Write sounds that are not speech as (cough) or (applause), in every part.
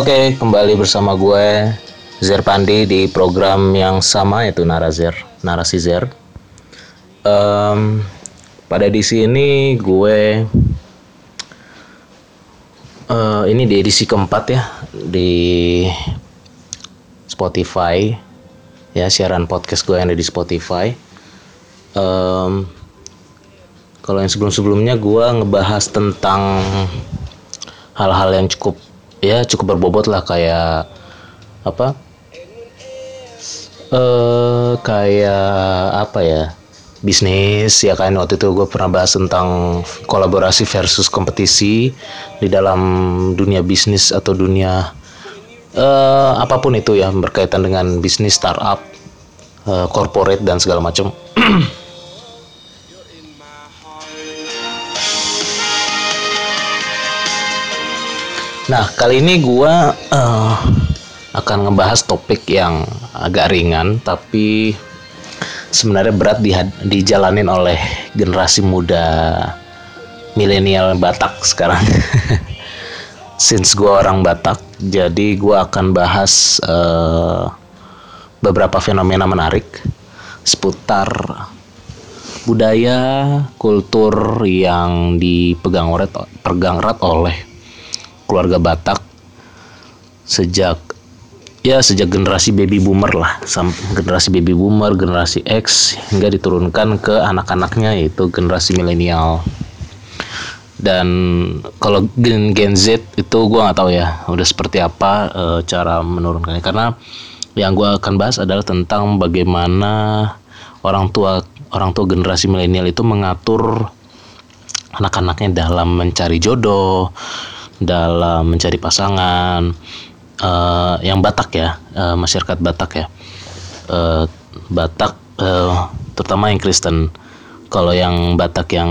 Oke, kembali bersama gue Zer Pandi di program yang sama yaitu Narazer, Narasi Zer. Em, pada di sini gue eh, ini di edisi keempat ya di Spotify ya siaran podcast gue yang ada di Spotify. Em, kalau yang sebelum-sebelumnya gue ngebahas tentang hal-hal yang cukup ya cukup berbobot lah kayak apa? Eh kayak apa ya bisnis ya kan? Waktu itu gue pernah bahas tentang kolaborasi versus kompetisi di dalam dunia bisnis atau dunia eh apa pun itu ya berkaitan dengan bisnis startup eh, corporate dan segala macam (clears throat) Nah, kali ini gua eh, akan ngebahas topik yang agak ringan tapi sebenarnya berat di, dijalanin oleh generasi muda milenial Batak sekarang. (laughs) Since gua orang Batak, jadi gua akan bahas eh, beberapa fenomena menarik seputar budaya, kultur yang dipegang erat, pegang erat oleh keluarga Batak sejak ya sejak generasi baby boomer lah. Generasi baby boomer generasi X hingga diturunkan ke anak-anaknya yaitu generasi milenial. Dan kalau gen, gen Z itu gue nggak tahu ya udah seperti apa eh, cara menurunkannya. Karena yang gue akan bahas adalah tentang bagaimana orang tua orang tua generasi milenial itu mengatur anak-anaknya dalam mencari jodoh dalam mencari pasangan eh, yang Batak ya eh, masyarakat Batak ya. Eh, Batak eh, terutama yang Kristen. Kalau yang Batak yang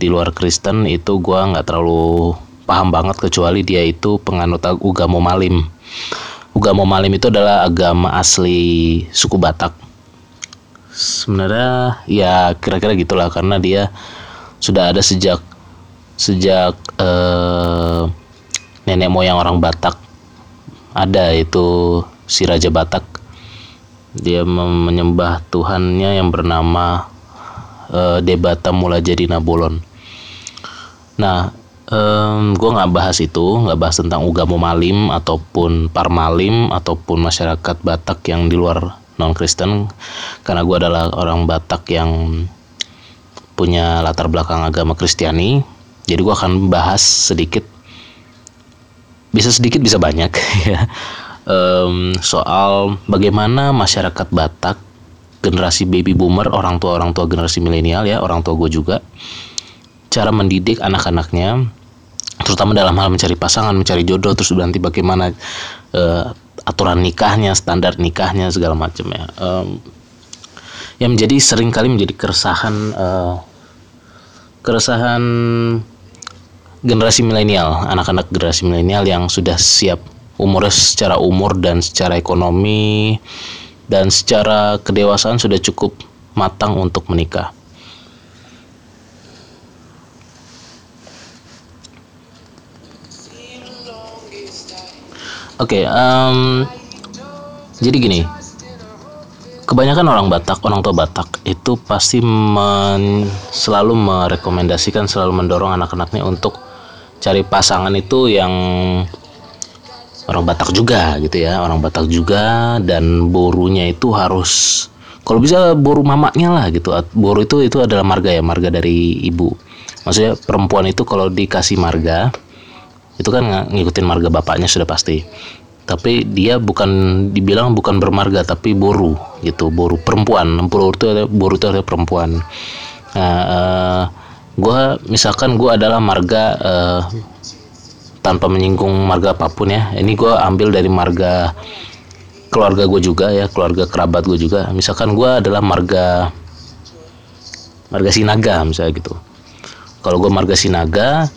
di luar Kristen itu gua nggak terlalu paham banget kecuali dia itu penganut Ugamo Malim. Ugamo Malim itu adalah agama asli suku Batak. Sebenarnya ya kira-kira gitulah karena dia sudah ada sejak sejak eh, nenek moyang orang Batak. Ada itu si Raja Batak. Dia menyembah Tuhannya yang bernama eh, Debata Mulajadi Nabolon nah em, gue nggak bahas itu nggak bahas tentang Ugamo Malim ataupun Parmalim ataupun masyarakat Batak yang di luar non Kristen karena gue adalah orang Batak yang punya latar belakang agama Kristiani. Jadi gue akan bahas sedikit bisa sedikit bisa banyak (laughs) ya. Em, soal bagaimana masyarakat Batak generasi baby boomer orang tua orang tua generasi milenial ya orang tua gue juga cara mendidik anak-anaknya terutama dalam hal mencari pasangan mencari jodoh terus nanti bagaimana eh, aturan nikahnya standar nikahnya segala macam ya. Em, yang menjadi sering kali menjadi keresahan eh, keresahan generasi milenial, anak-anak generasi milenial yang sudah siap umurnya secara umur dan secara ekonomi dan secara kedewasaan sudah cukup matang untuk menikah. Oke, em, jadi gini, kebanyakan orang Batak, orang tua Batak itu pasti men- selalu merekomendasikan, selalu mendorong anak-anaknya untuk cari pasangan itu yang orang Batak juga gitu ya, orang Batak juga dan borunya itu harus kalau bisa boru mamanya lah gitu. Boru itu itu adalah marga ya, marga dari ibu. Maksudnya perempuan itu kalau dikasih marga itu kan ng- ngikutin marga bapaknya sudah pasti tapi dia bukan dibilang bukan bermarga tapi boru gitu boru perempuan boru itu boru itu ada perempuan nah, gue misalkan gue adalah marga eh, tanpa menyinggung marga apa pun ya. Ini gue ambil dari marga keluarga gue juga ya keluarga kerabat gue juga. Misalkan gue adalah marga marga Sinaga misalnya gitu. Kalau gue marga Sinaga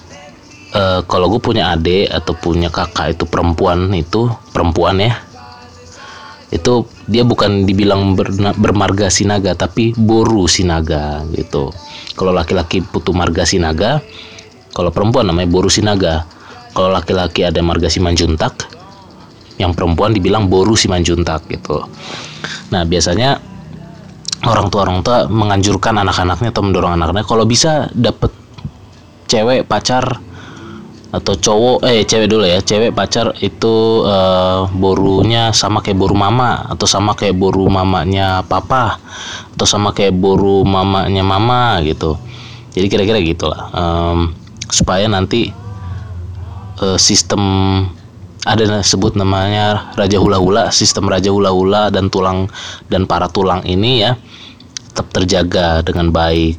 eh, kalau gue punya adik atau punya kakak itu perempuan itu perempuan ya itu dia bukan dibilang bermarga Sinaga tapi boru Sinaga gitu kalau laki-laki putu marga Sinaga kalau perempuan namanya boru Sinaga kalau laki-laki ada marga Simanjuntak yang perempuan dibilang boru simanjuntak gitu. Nah biasanya orang tua orang tua menganjurkan anak-anaknya atau mendorong anak-anaknya kalau bisa dapet cewek pacar atau cowok eh cewek dulu ya. Cewek pacar itu uh, borunya sama kayak boru mama. Atau sama kayak boru mamanya papa. Atau sama kayak boru mamanya mama gitu. Jadi kira-kira gitulah. Um, supaya nanti uh, sistem ada sebut namanya raja hula hula sistem raja hula hula dan tulang dan para tulang ini ya tetap terjaga dengan baik.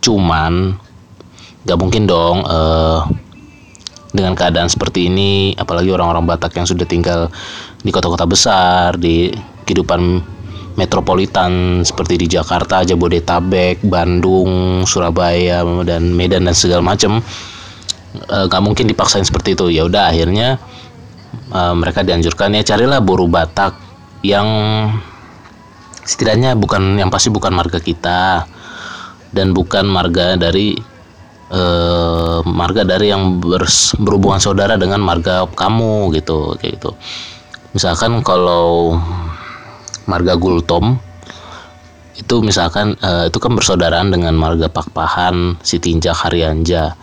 Cuman nggak mungkin dong uh, dengan keadaan seperti ini apalagi orang-orang Batak yang sudah tinggal di kota-kota besar di kehidupan metropolitan seperti di Jakarta, Jabodetabek, Bandung, Surabaya dan Medan dan segala macam eh, nggak e, mungkin dipaksain seperti itu. Ya udah akhirnya e, mereka dianjurkan ya carilah buru Batak yang setidaknya bukan yang pasti bukan marga kita dan bukan marga dari eh, marga dari yang bers, berhubungan saudara dengan marga kamu gitu kayak gitu. Misalkan kalau marga Gultom itu misalkan eh, itu kan bersaudaraan dengan marga Pakpahan Sitinjak Haryanja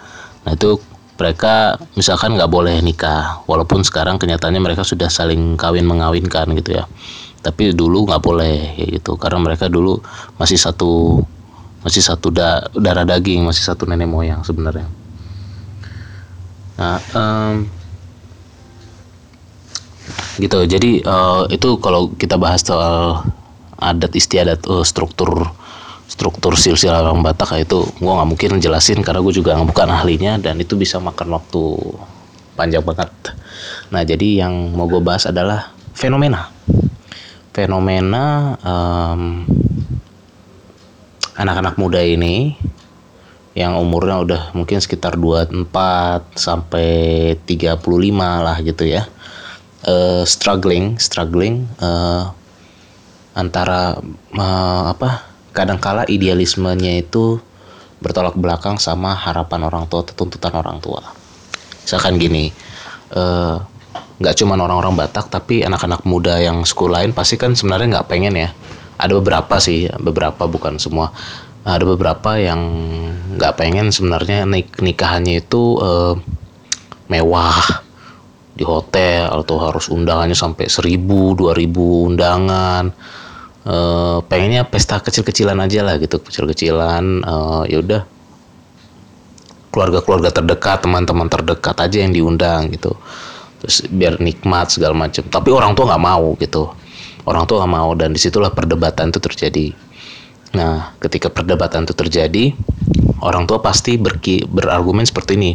nah itu mereka misalkan nggak boleh nikah walaupun sekarang kenyataannya mereka sudah saling kawin mengawinkan gitu ya. Tapi dulu nggak boleh gitu. Karena mereka dulu masih satu masih satu da darah daging masih satu nenek moyang sebenarnya. Nah um, gitu. Jadi uh, itu kalau kita bahas soal adat istiadat uh, struktur struktur silsilah orang Batak itu gue nggak mungkin jelasin karena gue juga bukan ahlinya dan itu bisa makan waktu panjang banget. Nah jadi yang mau gue bahas adalah fenomena. Fenomena um, anak-anak muda ini yang umurnya udah mungkin sekitar 24 sampai 35 lah gitu ya. Uh, struggling, struggling uh, antara uh, apa? Kadangkala idealismenya itu bertolak belakang sama harapan orang tua, tuntutan orang tua. Misalkan gini, nggak uh, cuma orang-orang Batak, tapi anak-anak muda yang sekolah lain pasti kan sebenarnya nggak pengen ya ada beberapa sih beberapa bukan semua. Ada beberapa yang nggak pengen sebenarnya nik nikahannya itu uh, mewah. Di hotel atau harus undangannya sampai seribu dua ribu undangan. Uh, pengennya pesta kecil-kecilan aja lah gitu kecil-kecilan. Uh, ya udah. Keluarga-keluarga terdekat teman-teman terdekat aja yang diundang gitu. Terus biar nikmat segala macam tapi orang tua nggak mau gitu orang tua nggak mau dan di situlah perdebatan itu terjadi. Nah ketika perdebatan itu terjadi orang tua pasti berki, berargumen seperti ini.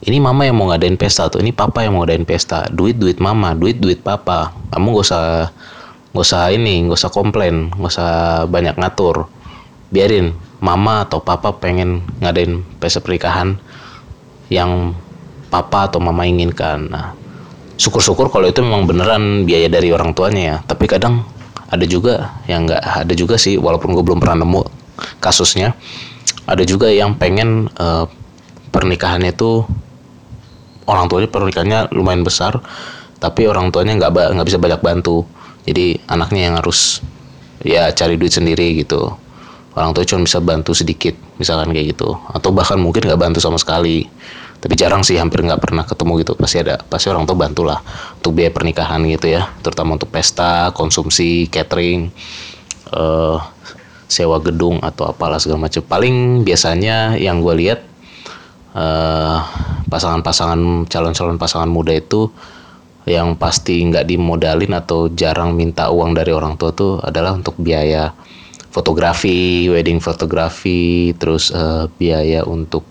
Ini mama yang mau ngadain pesta atau ini papa yang mau ngadain pesta? Duit duit mama duit duit papa. Kamu gak usah gak usah ini gak usah komplain gak usah banyak ngatur. Biarin mama atau papa pengen ngadain pesta pernikahan yang papa atau mama inginkan. Nah syukur-syukur kalau itu memang beneran biaya dari orang tuanya ya. Tapi kadang ada juga yang nggak ada juga sih walaupun gue belum pernah nemu kasusnya ada juga yang pengen uh, pernikahannya itu orang tuanya pernikahannya lumayan besar tapi orang tuanya nggak nggak bisa banyak bantu. Jadi anaknya yang harus ya cari duit sendiri gitu. Orang tua cuma bisa bantu sedikit misalkan kayak gitu. Atau bahkan mungkin nggak bantu sama sekali tapi jarang sih hampir nggak pernah ketemu gitu. Pasti ada pasti orang tua bantu lah untuk biaya pernikahan gitu ya. Terutama untuk pesta konsumsi catering uh, sewa gedung atau apalah segala macam. Paling biasanya yang gue lihat uh, pasangan-pasangan calon-calon pasangan muda itu yang pasti nggak dimodalin atau jarang minta uang dari orang tua tuh adalah untuk biaya fotografi, wedding fotografi, terus uh, biaya untuk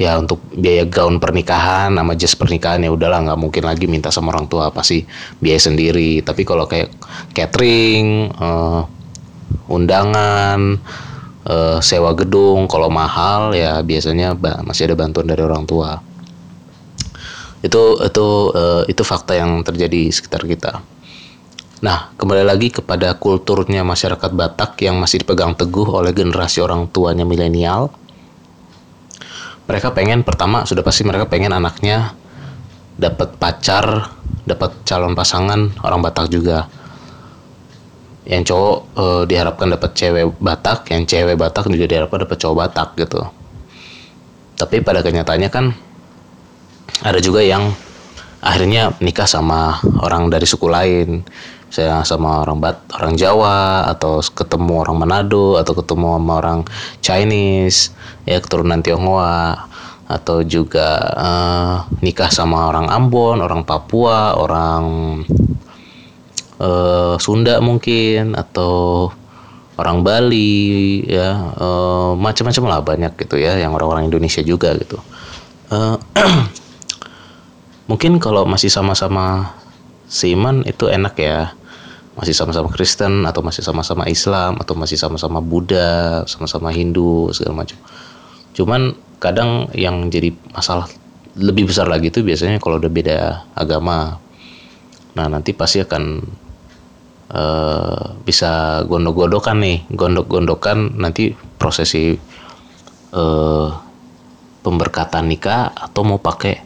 ya untuk biaya gaun pernikahan sama jas pernikahan ya udahlah nggak mungkin lagi minta sama orang tua pasti biaya sendiri. Tapi kalau kayak catering uh, undangan uh, sewa gedung kalau mahal ya biasanya masih ada bantuan dari orang tua. Itu itu uh, itu fakta yang terjadi di sekitar kita. Nah kembali lagi kepada kulturnya masyarakat Batak yang masih dipegang teguh oleh generasi orang tuanya milenial mereka pengen pertama sudah pasti mereka pengen anaknya dapat pacar dapat calon pasangan orang Batak juga. Yang cowok eh, diharapkan dapat cewek Batak yang cewek Batak juga diharapkan dapat cowok Batak gitu. Tapi pada kenyataannya kan ada juga yang akhirnya nikah sama orang dari suku lain saya sama orang Bat orang Jawa atau ketemu orang Manado atau ketemu sama orang Chinese ya keturunan Tionghoa atau juga uh, nikah sama orang Ambon orang Papua orang uh, Sunda mungkin atau orang Bali ya uh, macam-macam lah banyak gitu ya yang orang-orang Indonesia juga gitu. Uh, (clears throat) mungkin kalau masih sama-sama seiman itu enak ya masih sama-sama Kristen atau masih sama-sama Islam atau masih sama-sama Buddha, sama-sama Hindu segala macam. Cuman kadang yang jadi masalah lebih besar lagi itu biasanya kalau udah beda agama. Nah nanti pasti akan uh, bisa gondok-gondokan nih, gondok-gondokan nanti prosesi uh, pemberkatan nikah atau mau pakai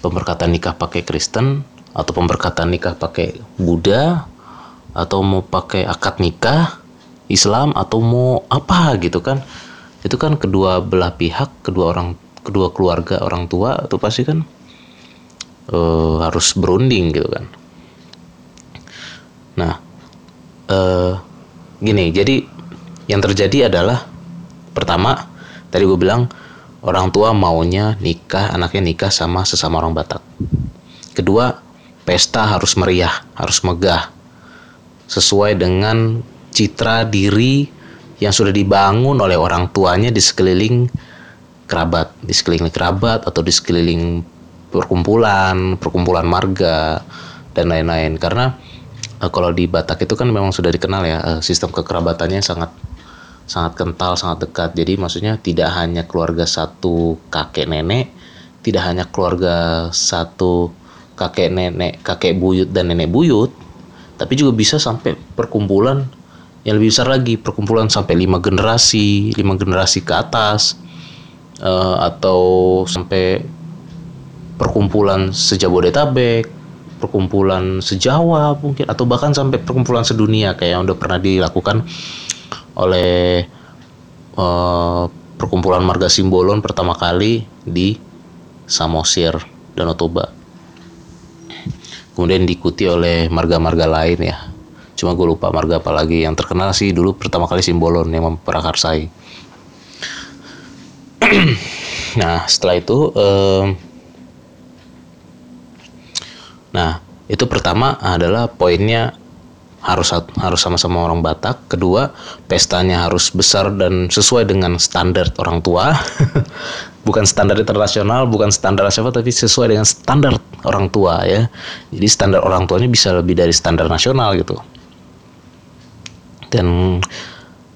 pemberkatan nikah pakai Kristen atau pemberkatan nikah pakai Buddha atau mau pakai akad nikah Islam atau mau apa gitu kan. Itu kan kedua belah pihak kedua orang kedua keluarga orang tua itu pasti kan uh, harus berunding gitu kan. Nah uh, gini jadi yang terjadi adalah pertama tadi gue bilang orang tua maunya nikah anaknya nikah sama sesama orang Batak. Kedua pesta harus meriah harus megah sesuai dengan citra diri yang sudah dibangun oleh orang tuanya di sekeliling kerabat, di sekeliling kerabat atau di sekeliling perkumpulan, perkumpulan marga dan lain-lain. Karena uh, kalau di Batak itu kan memang sudah dikenal ya uh, sistem kekerabatannya sangat sangat kental, sangat dekat. Jadi maksudnya tidak hanya keluarga satu kakek nenek, tidak hanya keluarga satu kakek nenek, kakek buyut dan nenek buyut, tapi juga bisa sampai perkumpulan yang lebih besar lagi perkumpulan sampai lima generasi lima generasi ke atas uh, atau sampai perkumpulan sejabodetabek perkumpulan sejawa mungkin atau bahkan sampai perkumpulan sedunia kayak yang udah pernah dilakukan oleh uh, perkumpulan marga Simbolon pertama kali di Samosir Danau Toba kemudian diikuti oleh marga-marga lain ya cuma gue lupa marga apa lagi yang terkenal sih dulu pertama kali Simbolon yang memperakarsai (clears throat) nah setelah itu um, nah itu pertama adalah poinnya harus harus sama-sama orang Batak. Kedua, pestanya harus besar dan sesuai dengan standar orang tua. (laughs) bukan standar internasional, bukan standar nasional tapi sesuai dengan standar orang tua ya. Jadi standar orang tuanya bisa lebih dari standar nasional gitu. Dan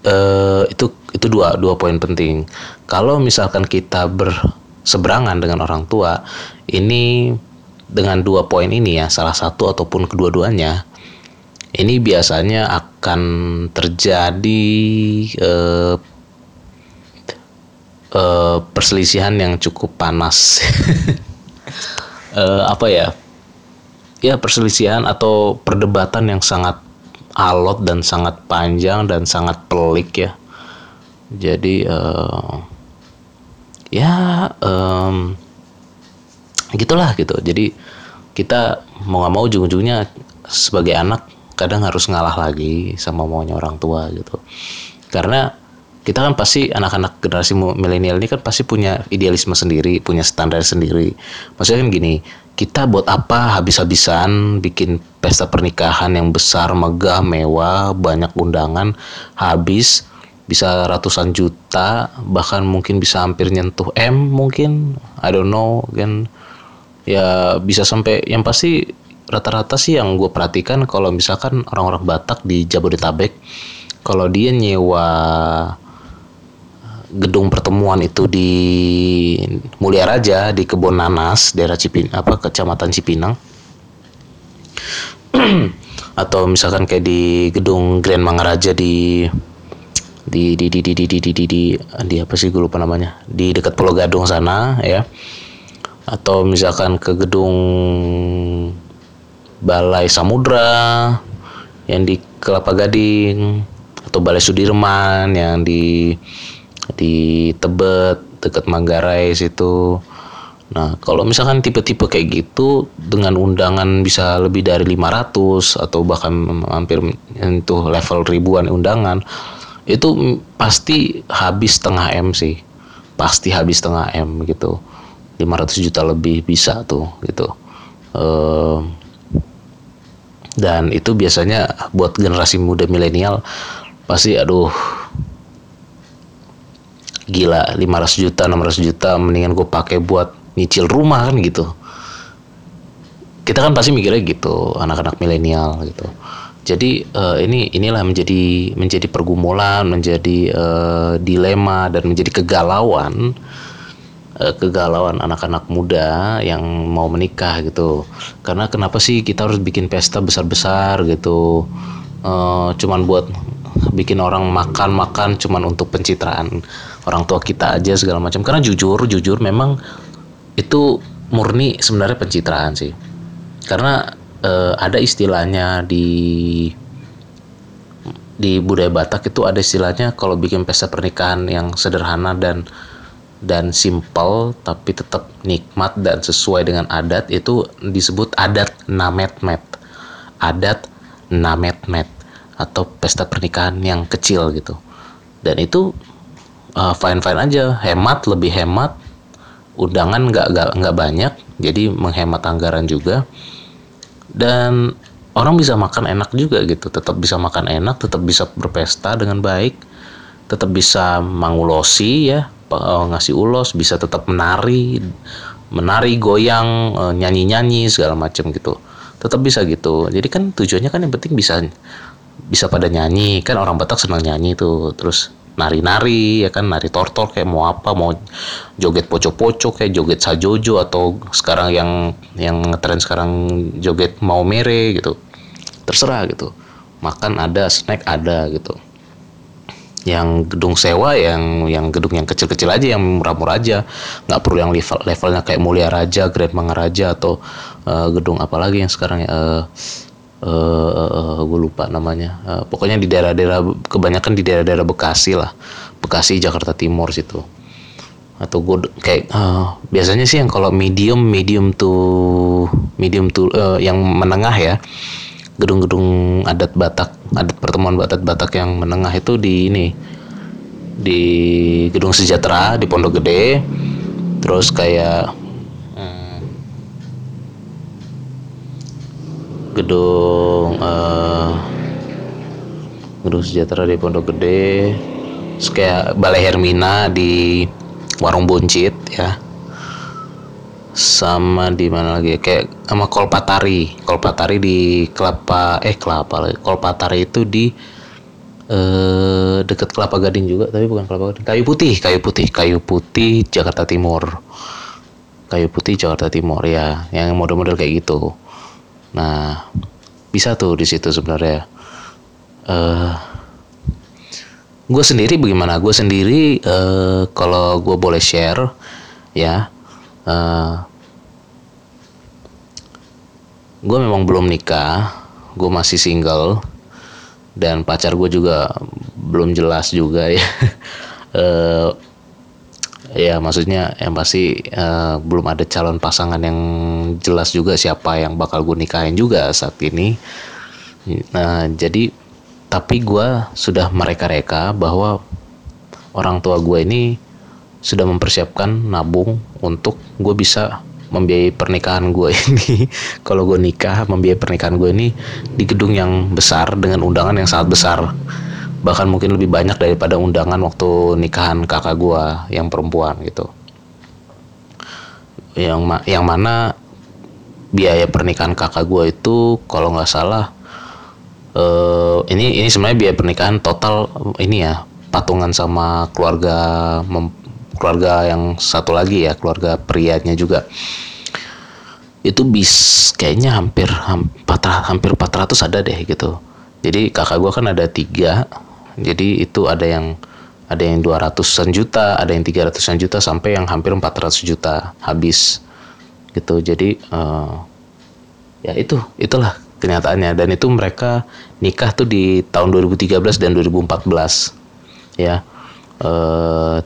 uh, itu itu dua dua poin penting. Kalau misalkan kita berseberangan dengan orang tua, ini dengan dua poin ini ya, salah satu ataupun kedua-duanya, ini biasanya akan terjadi uh, uh, perselisihan yang cukup panas. uh, (laughs) apa ya? Ya perselisihan atau perdebatan yang sangat alot dan sangat panjang dan sangat pelik ya. Jadi uh, ya um, gitulah gitu. Jadi kita mau nggak mau ujung-ujungnya sebagai anak kadang harus ngalah lagi sama maunya orang tua gitu. Karena kita kan pasti anak-anak generasi milenial ini kan pasti punya idealisme sendiri, punya standar sendiri. Maksudnya kan gini, kita buat apa habis-habisan bikin pesta pernikahan yang besar, megah, mewah, banyak undangan, habis bisa ratusan juta, bahkan mungkin bisa hampir nyentuh M mungkin, I don't know, kan ya bisa sampai yang pasti rata-rata sih yang gue perhatikan kalau misalkan orang-orang Batak di Jabodetabek kalau dia nyewa gedung pertemuan itu di Mulia Raja di Kebon Nanas daerah Cipin apa kecamatan Cipinang. (clears throat) Atau misalkan kayak di gedung Grand Mangaraja di di di di di di di di di, di, di apa sih gue lupa namanya. Di dekat Pulau Gadung sana ya. Atau misalkan ke gedung Balai Samudra yang di Kelapa Gading atau Balai Sudirman yang di di Tebet dekat Manggarai situ. Nah, kalau misalkan tipe-tipe kayak gitu dengan undangan bisa lebih dari 500 atau bahkan hampir itu level ribuan undangan, itu pasti habis setengah M sih. Pasti habis setengah M gitu. 500 juta lebih bisa tuh gitu. Ehm, dan itu biasanya buat generasi muda milenial pasti aduh gila 500 juta 600 juta mendingan gue pakai buat nyicil rumah kan gitu. Kita kan pasti mikirnya gitu anak-anak milenial gitu. Jadi uh, ini inilah menjadi menjadi pergumulan menjadi uh, dilema dan menjadi kegalauan uh, kegalauan anak-anak muda yang mau menikah gitu. Karena kenapa sih kita harus bikin pesta besar-besar gitu? Uh, cuman buat bikin orang makan-makan cuman untuk pencitraan orang tua kita aja segala macam. Karena jujur jujur memang itu murni sebenarnya pencitraan sih. Karena eh, ada istilahnya di di budaya Batak itu ada istilahnya kalau bikin pesta pernikahan yang sederhana dan dan simpel tapi tetap nikmat dan sesuai dengan adat itu disebut adat namet-met. Adat namet-met atau pesta pernikahan yang kecil gitu. Dan itu uh, fine fine aja. Hemat lebih hemat. Undangan nggak nggak banyak jadi menghemat anggaran juga. Dan orang bisa makan enak juga gitu. Tetap bisa makan enak tetap bisa berpesta dengan baik. Tetap bisa mangulosi ya eh, ngasih ulos bisa tetap menari menari goyang eh, nyanyi nyanyi segala macam gitu. Tetap bisa gitu. Jadi kan tujuannya kan yang penting bisa bisa pada nyanyi. Kan orang Batak senang nyanyi tuh. Terus nari-nari ya kan? Nari tortor kayak mau apa? Mau joget poco-poco kayak joget sajojo atau sekarang yang yang ngetren sekarang joget mau mere gitu. Terserah gitu. Makan ada snack ada gitu. Yang gedung sewa yang yang gedung yang kecil-kecil aja yang murah-murah aja. Nggak perlu yang level levelnya kayak Mulia Raja Grand Mangaraja atau uh, gedung apa lagi yang sekarang uh, uh, gue lupa namanya. Uh, pokoknya di daerah-daerah kebanyakan di daerah-daerah Bekasi lah. Bekasi Jakarta Timur situ. Atau gue kayak uh, biasanya sih yang kalau medium medium tuh medium tuh uh, yang menengah ya gedung-gedung adat Batak adat pertemuan adat Batak yang menengah itu di ini di gedung sejahtera di Pondok Gede. Terus kayak gedung uh, gedung sejahtera di Pondok Gede. Kayak Balai Hermina di Warung Buncit ya. Sama di mana lagi kayak sama Kolpatari. Kolpatari di Kelapa eh Kelapa Kolpatari itu di eh, deket Kelapa Gading juga tapi bukan Kelapa Gading. Kayu Putih Kayu Putih. Kayu Putih Jakarta Timur. Kayu Putih Jakarta Timur ya. Yang model-model kayak gitu Nah, bisa tuh di situ sebenarnya. Uh, gue sendiri bagaimana? Gue sendiri uh, kalau gue boleh share, ya, uh, eh, gue memang belum nikah, gue masih single, dan pacar gue juga belum jelas juga ya. uh, (laughs) ya maksudnya yang pasti uh, belum ada calon pasangan yang jelas juga siapa yang bakal gue nikahin juga saat ini. Nah jadi tapi gue sudah mereka-reka bahwa orang tua gue ini sudah mempersiapkan nabung untuk gue bisa membiayai pernikahan gue (laughs) ini. Kalau gue nikah membiayai pernikahan gue ini di gedung yang besar dengan undangan yang sangat besar bahkan mungkin lebih banyak daripada undangan waktu nikahan kakak gua yang perempuan gitu. Yang ma yang mana biaya pernikahan kakak gua itu kalau nggak salah uh, ini ini sebenarnya biaya pernikahan total ini ya patungan sama keluarga keluarga yang satu lagi ya keluarga prianya juga. Itu bis kayaknya hampir hampir 400 ada deh gitu. Jadi kakak gua kan ada tiga jadi itu ada yang ada yang 200-an juta, ada yang 300-an juta sampai yang hampir 400 juta habis. Gitu. Jadi uh, ya itu itulah kenyataannya. Dan itu mereka nikah tuh di tahun 2013 dan 2014 ya e,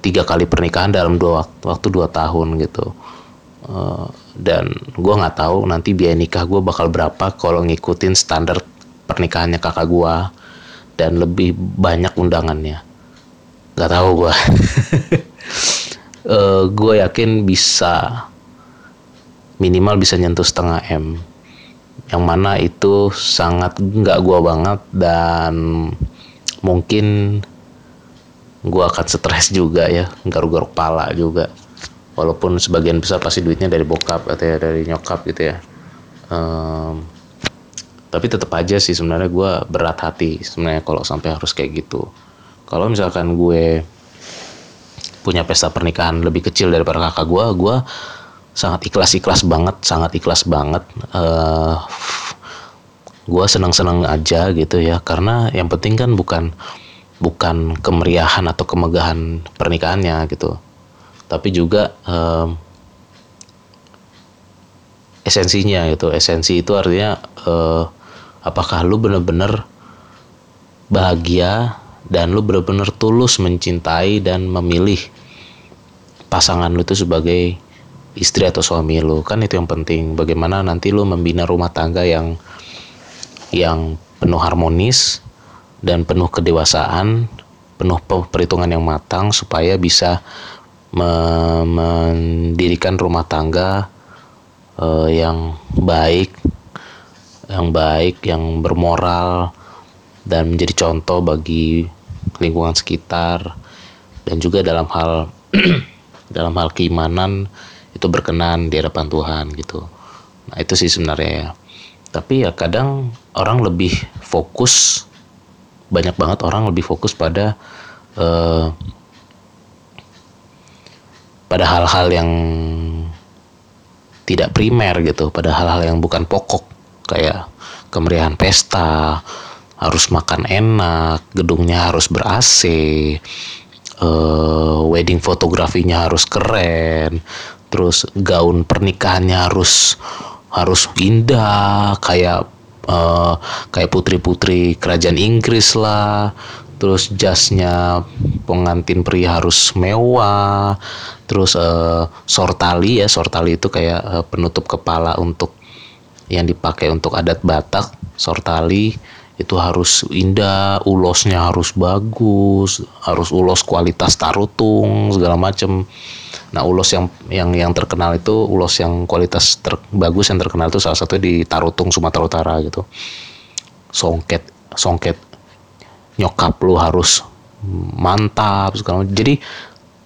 tiga kali pernikahan dalam dua waktu, waktu dua tahun gitu. E, dan gue nggak tahu nanti biaya nikah gue bakal berapa kalau ngikutin standar pernikahannya kakak gue dan lebih banyak undangannya. Nggak tahu gue e, gue yakin bisa minimal bisa nyentuh setengah m. Yang mana itu sangat nggak gua banget dan mungkin gua akan stres juga ya garuk-garuk pala juga. Walaupun sebagian besar pasti duitnya dari bokap atau ya dari nyokap gitu ya. Um, tapi tetap aja sih sebenarnya gue berat hati sebenarnya kalau sampai harus kayak gitu. Kalau misalkan gue punya pesta pernikahan lebih kecil daripada kakak gue gue sangat ikhlas ikhlas banget sangat ikhlas banget uh, eh, gue senang senang aja gitu ya. Karena yang penting kan bukan bukan kemeriahan atau kemegahan pernikahannya gitu. Tapi juga um, esensinya gitu. Esensi itu artinya uh, apakah lu bener-bener bahagia dan lu bener-bener tulus mencintai dan memilih pasangan lu itu sebagai istri atau suami lu? Kan itu yang penting. Bagaimana nanti lu membina rumah tangga yang yang penuh harmonis dan penuh kedewasaan penuh perhitungan yang matang supaya bisa me mendirikan rumah tangga uh, yang baik yang baik yang bermoral dan menjadi contoh bagi lingkungan sekitar dan juga dalam hal (clears throat) dalam hal keimanan itu berkenan di hadapan Tuhan gitu. Nah itu sih sebenarnya ya. Tapi ya kadang orang lebih fokus banyak banget orang lebih fokus pada uh, pada hal-hal yang tidak primer gitu, pada hal-hal yang bukan pokok kayak kemeriahan pesta, harus makan enak, gedungnya harus ber AC, uh, eh, wedding fotografinya harus keren, terus gaun pernikahannya harus harus indah kayak uh, kayak putri-putri kerajaan Inggris lah terus jasnya pengantin pria harus mewah terus uh, sortali ya sortali itu kayak uh, penutup kepala untuk yang dipakai untuk adat Batak sortali itu harus indah, ulosnya harus bagus, harus ulos kualitas tarutung segala macam. Nah ulos yang yang yang terkenal itu ulos yang kualitas terbagus yang terkenal itu salah satu di Tarutung Sumatera Utara gitu. Songket songket nyokap lu harus mantap segala macam. Jadi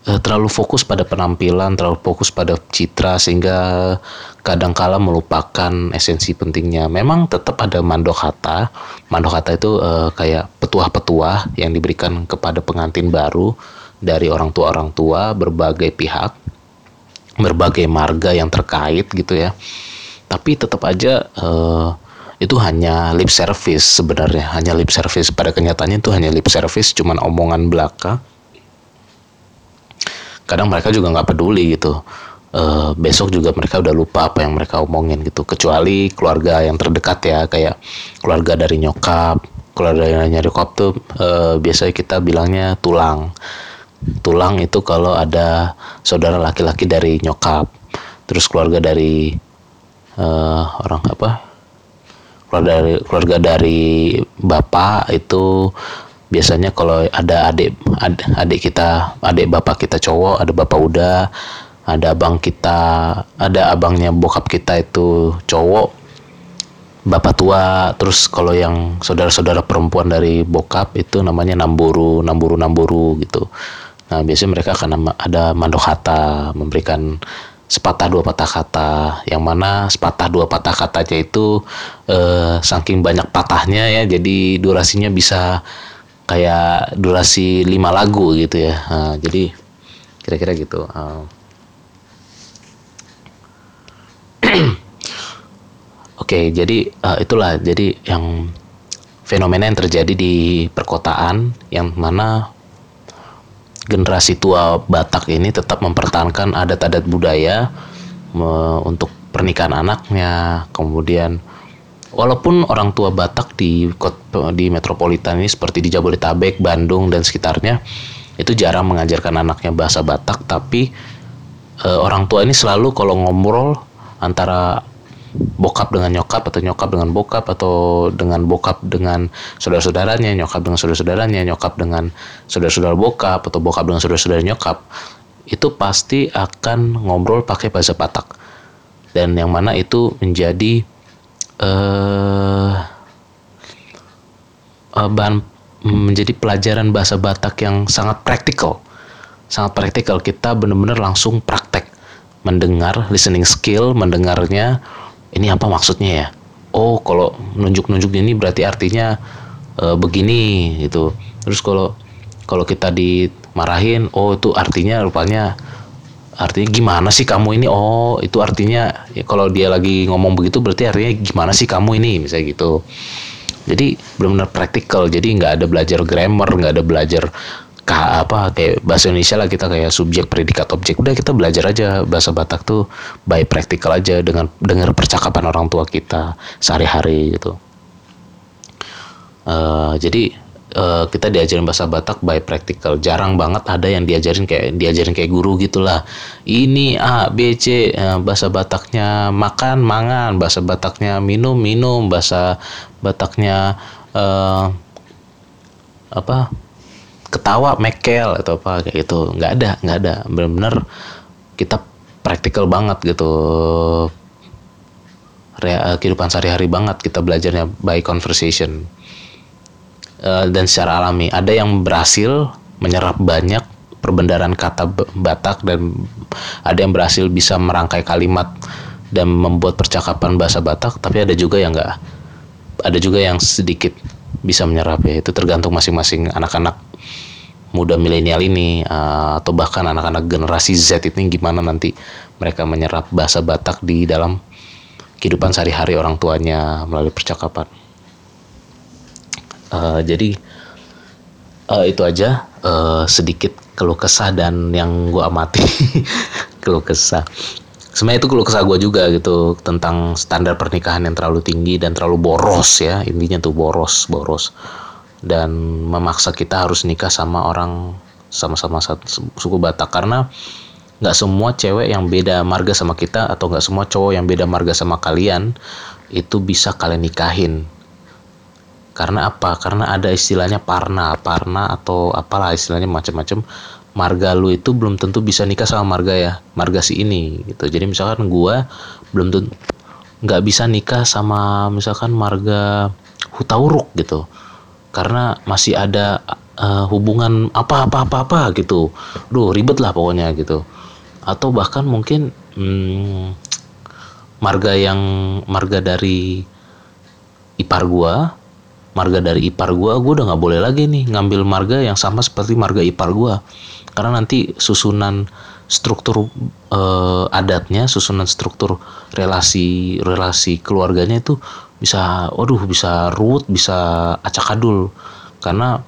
terlalu fokus pada penampilan, terlalu fokus pada citra sehingga kadangkala melupakan esensi pentingnya. Memang tetap ada mandokata. Mandokata itu uh, kayak petuah-petuah yang diberikan kepada pengantin baru dari orang tua orang tua berbagai pihak, berbagai marga yang terkait gitu ya. Tapi tetap aja uh, itu hanya lip service sebenarnya, hanya lip service. Pada kenyataannya itu hanya lip service, cuman omongan belaka kadang mereka juga nggak peduli gitu. Uh, besok juga mereka udah lupa apa yang mereka omongin gitu. Kecuali keluarga yang terdekat ya kayak keluarga dari nyokap keluarga dari nyokap tuh uh, biasanya kita bilangnya tulang. Tulang itu kalau ada saudara laki-laki dari nyokap terus keluarga dari uh, orang apa? Keluarga dari keluarga dari bapak itu biasanya kalau ada adik adik kita adik bapak kita cowok ada bapak udah ada abang kita ada abangnya bokap kita itu cowok bapak tua terus kalau yang saudara-saudara perempuan dari bokap itu namanya namburu namburu namburu gitu. Nah biasanya mereka akan ada mandokata memberikan sepatah dua patah kata. Yang mana sepatah dua patah katanya itu eh, saking banyak patahnya ya jadi durasinya bisa kayak durasi lima lagu gitu ya. Uh, jadi kira-kira gitu. Uh. (clears throat) oke okay, jadi uh, itulah. Jadi yang fenomena yang terjadi di perkotaan yang mana generasi tua Batak ini tetap mempertahankan adat-adat budaya me, untuk pernikahan anaknya, kemudian walaupun orang tua Batak di di metropolitan ini seperti di Jabodetabek, Bandung dan sekitarnya itu jarang mengajarkan anaknya bahasa Batak, tapi e, orang tua ini selalu kalau ngobrol antara bokap dengan nyokap atau nyokap dengan bokap atau dengan bokap dengan saudara-saudaranya, nyokap dengan saudara-saudaranya, nyokap dengan saudara-saudara bokap atau bokap dengan saudara-saudara nyokap itu pasti akan ngobrol pakai bahasa Batak. Dan yang mana itu menjadi uh, uh, bahan menjadi pelajaran bahasa Batak yang sangat praktikal. Sangat praktikal. Kita benar-benar langsung praktek. Mendengar listening skill mendengarnya. Ini apa maksudnya ya? Oh kalau nunjuk-nunjuk ini berarti artinya uh, begini gitu. Terus kalau kalau kita dimarahin oh itu artinya rupanya artinya gimana sih kamu ini? Oh itu artinya ya kalau dia lagi ngomong begitu berarti artinya gimana sih kamu ini? Misalnya gitu. Jadi benar-benar praktikal. Jadi nggak ada belajar grammar nggak ada belajar kah apa kayak bahasa Indonesia lah kita kayak subjek predikat objek. Udah kita belajar aja bahasa Batak tuh by praktikal aja dengan dengar percakapan orang tua kita sehari-hari gitu. Uh, jadi uh, kita diajarin bahasa Batak by practical. Jarang banget ada yang diajarin kayak diajarin kayak guru gitulah. Ini A B C uh, bahasa Bataknya makan mangan. Bahasa Bataknya minum minum. Bahasa Bataknya uh, apa? Ketawa mekel atau apa kayak gitu. Nggak ada nggak ada. Benar-benar kita praktikal banget gitu. Kehidupan sehari-hari banget kita belajarnya by conversation. Eh, dan secara alami. Ada yang berhasil menyerap banyak perbendaharaan kata Batak dan ada yang berhasil bisa merangkai kalimat dan membuat percakapan bahasa Batak, tapi ada juga yang enggak. Ada juga yang sedikit bisa menyerap ya. Itu tergantung masing-masing anak-anak muda milenial ini uh, atau bahkan anak-anak generasi Z ini gimana nanti mereka menyerap bahasa Batak di dalam kehidupan sehari-hari orang tuanya melalui percakapan uh, jadi uh, itu aja. Uh, sedikit keluh kesah dan yang gue amati. (laughs) Keluh kesah. Sebenarnya itu keluh kesah gue juga gitu tentang standar pernikahan yang terlalu tinggi dan terlalu boros ya. Intinya tuh boros boros. Dan memaksa kita harus nikah sama orang sama-sama suku Batak. Karena nggak semua cewek yang beda marga sama kita atau nggak semua cowok yang beda marga sama kalian itu bisa kalian nikahin karena apa? Karena ada istilahnya parna parna atau apalah istilahnya macam-macam. Marga lu itu belum tentu bisa nikah sama marga ya marga si ini gitu. Jadi misalkan gua belum tentu nggak bisa nikah sama misalkan marga Hutauruk gitu. Karena masih ada uh, hubungan apa apa apa apa gitu. Duh ribet lah pokoknya gitu. Atau bahkan mungkin hmm, marga yang marga dari ipar gua marga dari ipar gua gua udah nggak boleh lagi nih ngambil marga yang sama seperti marga ipar gua. Karena nanti susunan struktur uh, adatnya susunan struktur relasi relasi keluarganya itu bisa waduh bisa ruwet bisa acak adul. Karena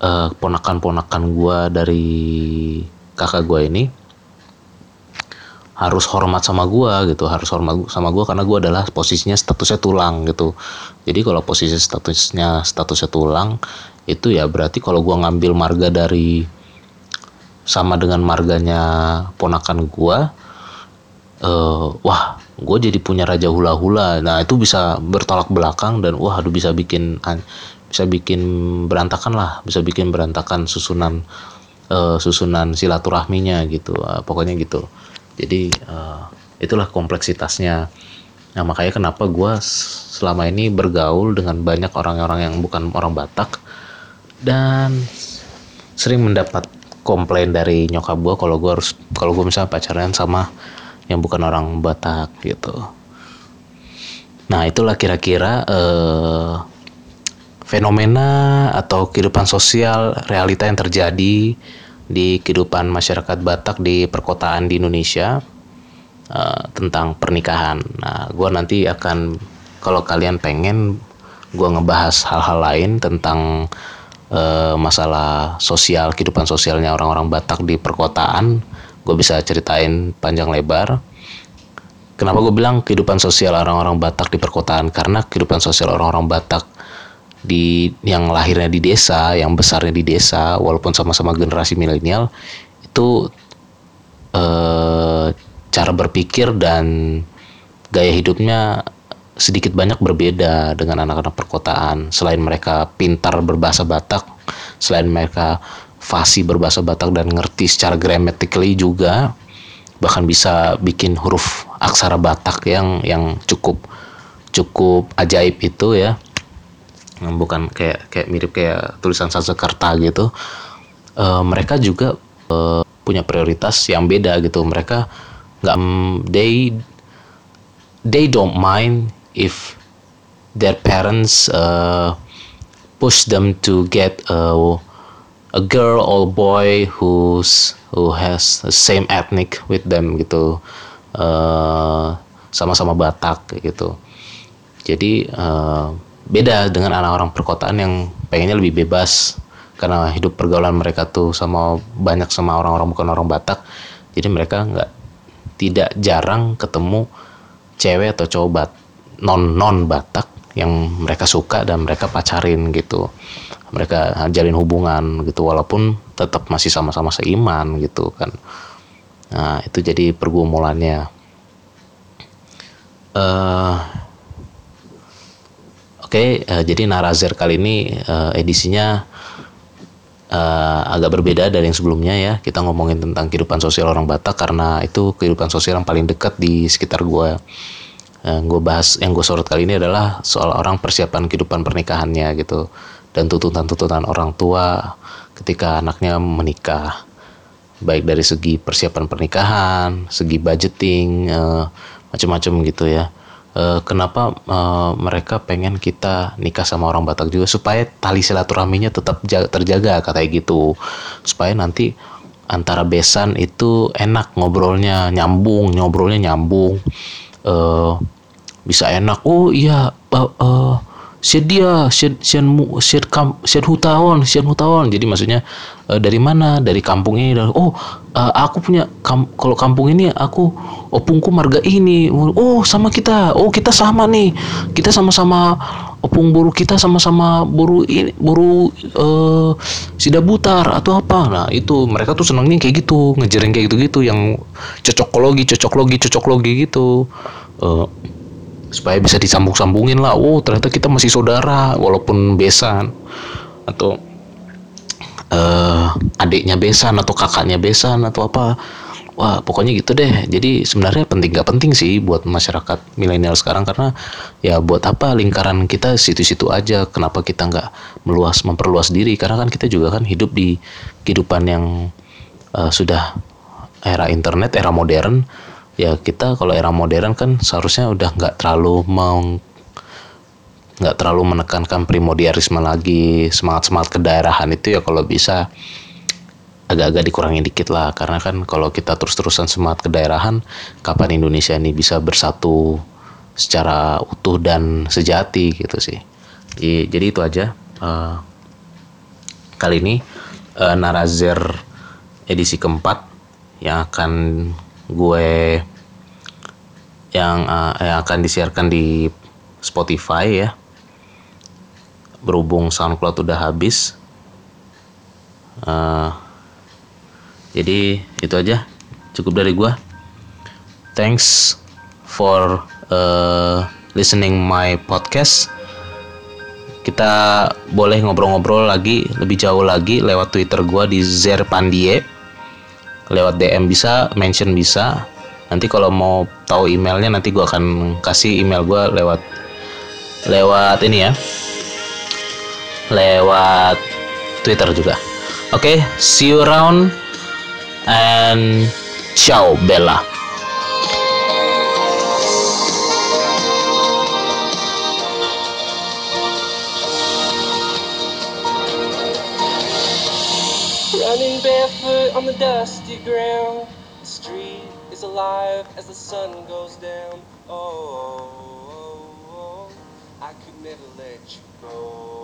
uh, ponakan-ponakan gua dari kakak gua ini harus hormat sama gua gitu harus hormat sama gua karena gua adalah posisinya statusnya tulang gitu. Jadi kalau posisi statusnya statusnya tulang itu ya berarti kalau gua ngambil marga dari sama dengan marganya ponakan gua uh, wah gue jadi punya raja hula hula nah itu bisa bertolak belakang dan wah aduh bisa bikin bisa bikin berantakan lah bisa bikin berantakan susunan uh, susunan silaturahminya gitu. Uh, pokoknya gitu jadi uh, itulah kompleksitasnya. Nah makanya kenapa gue selama ini bergaul dengan banyak orang-orang yang bukan orang Batak dan sering mendapat komplain dari nyokap gue kalau gue harus kalau gue misalnya pacaran sama yang bukan orang Batak gitu. Nah itulah kira-kira uh, fenomena atau kehidupan sosial realita yang terjadi di kehidupan masyarakat Batak di perkotaan di Indonesia uh, tentang pernikahan. Nah, gue nanti akan kalau kalian pengen gue ngebahas hal-hal lain tentang uh, masalah sosial kehidupan sosialnya orang-orang Batak di perkotaan, gue bisa ceritain panjang lebar. kenapa gue bilang kehidupan sosial orang-orang Batak di perkotaan karena kehidupan sosial orang-orang Batak di yang lahirnya di desa, yang besarnya di desa, walaupun sama-sama generasi milenial itu eh, cara berpikir dan gaya hidupnya sedikit banyak berbeda dengan anak-anak perkotaan. Selain mereka pintar berbahasa Batak, selain mereka fasih berbahasa Batak dan ngerti secara grammatically juga, bahkan bisa bikin huruf aksara Batak yang yang cukup cukup ajaib itu ya. Bukan kayak kayak mirip kayak tulisan Sanskerta gitu. Uh, mereka juga uh, punya prioritas yang beda gitu. Mereka nggak they they don't mind if their parents uh, push them to get a, a girl or boy who's who has the same ethnic with them gitu uh, sama-sama Batak gitu jadi uh, beda dengan anak orang perkotaan yang pengennya lebih bebas. Karena hidup pergaulan mereka tuh sama banyak sama orang-orang bukan orang Batak. Jadi mereka nggak tidak jarang ketemu cewek atau cowok Bat non non Batak yang mereka suka dan mereka pacarin gitu. Mereka jalin hubungan gitu walaupun tetap masih sama-sama seiman gitu kan. Nah itu jadi pergumulannya. Uh, oke uh, jadi Narazer kali ini uh, edisinya uh, agak berbeda dari yang sebelumnya ya. Kita ngomongin tentang kehidupan sosial orang Batak karena itu kehidupan sosial yang paling dekat di sekitar gue yang gue bahas yang gue sorot kali ini adalah soal orang persiapan kehidupan pernikahannya gitu dan tuntutan-tuntutan orang tua ketika anaknya menikah. Baik dari segi persiapan pernikahan segi budgeting uh, macam-macam gitu ya uh, kenapa uh, mereka pengen kita nikah sama orang Batak juga? Supaya tali silaturahminya tetap terjaga katanya gitu. Supaya nanti antara besan itu enak ngobrolnya nyambung ngobrolnya nyambung. Uh, bisa enak. Oh iya uh, uh, siat dia siat siat mu siat kam siat hutawan siat hutawan jadi maksudnya uh, dari mana? Dari kampung ini. Oh uh, aku punya kam kalau kampung ini aku opungku marga ini. Oh sama kita. Oh kita sama nih. Kita sama-sama opung buru kita sama-sama buru ini buru uh, sidabutar atau apa. Nah itu mereka tuh senangnya kayak gitu ngejaring kayak gitu gitu yang cocokologi cocoklogi cocoklogi gitu. Uh, supaya bisa disambung-sambungin lah. Oh ternyata kita masih saudara walaupun besan atau uh, adiknya besan atau kakaknya besan atau apa. Wah pokoknya gitu deh. Jadi sebenarnya penting gak penting sih buat masyarakat milenial sekarang karena ya buat apa lingkaran kita situ-situ aja. Kenapa kita nggak meluas memperluas diri? Karena kan kita juga kan hidup di kehidupan yang uh, sudah era internet era modern. Ya kita kalau era modern kan seharusnya udah nggak terlalu mau nggak terlalu menekankan primordialisme lagi semangat semangat kedaerahan itu ya kalau bisa agak-agak dikurangi dikit lah. Karena kan kalau kita terus-terusan semangat kedaerahan kapan Indonesia ini bisa bersatu secara utuh dan sejati gitu sih. Jadi, itu aja uh, kali ini uh, Narazer edisi keempat yang akan gue yang uh, yang akan disiarkan di Spotify ya berhubung SoundCloud udah habis. Uh, jadi itu aja. Cukup dari gue thanks for uh, listening my podcast. Kita boleh ngobrol-ngobrol lagi lebih jauh lagi lewat Twitter gue di Zerpandie. Lewat DM bisa mention bisa. Nanti kalau mau tahu emailnya nanti gue akan kasih email gue lewat lewat ini ya lewat Twitter juga oke okay, see you around and ciao Bella Running barefoot on the dusty ground, the street is alive as the sun goes down. Oh, oh, oh, I could never let you go.